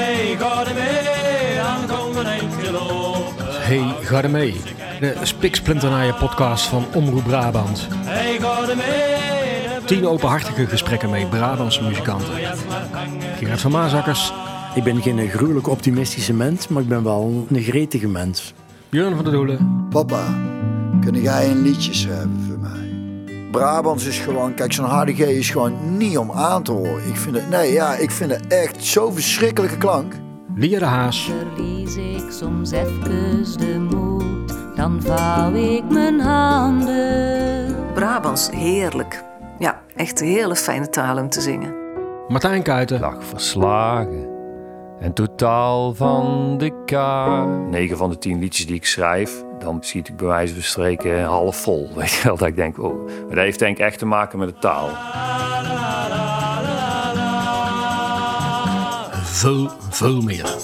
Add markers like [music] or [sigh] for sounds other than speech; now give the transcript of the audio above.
Hey, ga er mee, dan komen eentje lopen. Hey, ga er mee. De Spiksplinternijen podcast van Omroep Brabant. Hey, ga er mee. Tien openhartige gesprekken met Brabantse muzikanten. Gerard van Maasakkers, Ik ben geen gruwelijk optimistische mens, maar ik ben wel een gretige mens. Jurgen van der Doelen, Papa, kun jij een liedje schrijven voor mij? Brabants is gewoon, kijk, zo'n HDG is gewoon niet om aan te horen. Ik vind het, nee, ja, ik vind het echt zo'n verschrikkelijke klank. Lia de Haas, Verlies ik soms even de moed, dan vouw ik mijn handen. Brabants, heerlijk. Ja, echt een hele fijne taal om te zingen. Martijn Kuiten, lag verslagen en totaal van de kaart. 9 van de 10 liedjes die ik schrijf, dan zie ik bij wijze van spreken half vol. [laughs] Weet je wel, dat ik denk, oh. Dat heeft denk ik echt te maken met de taal. veel, veel meer.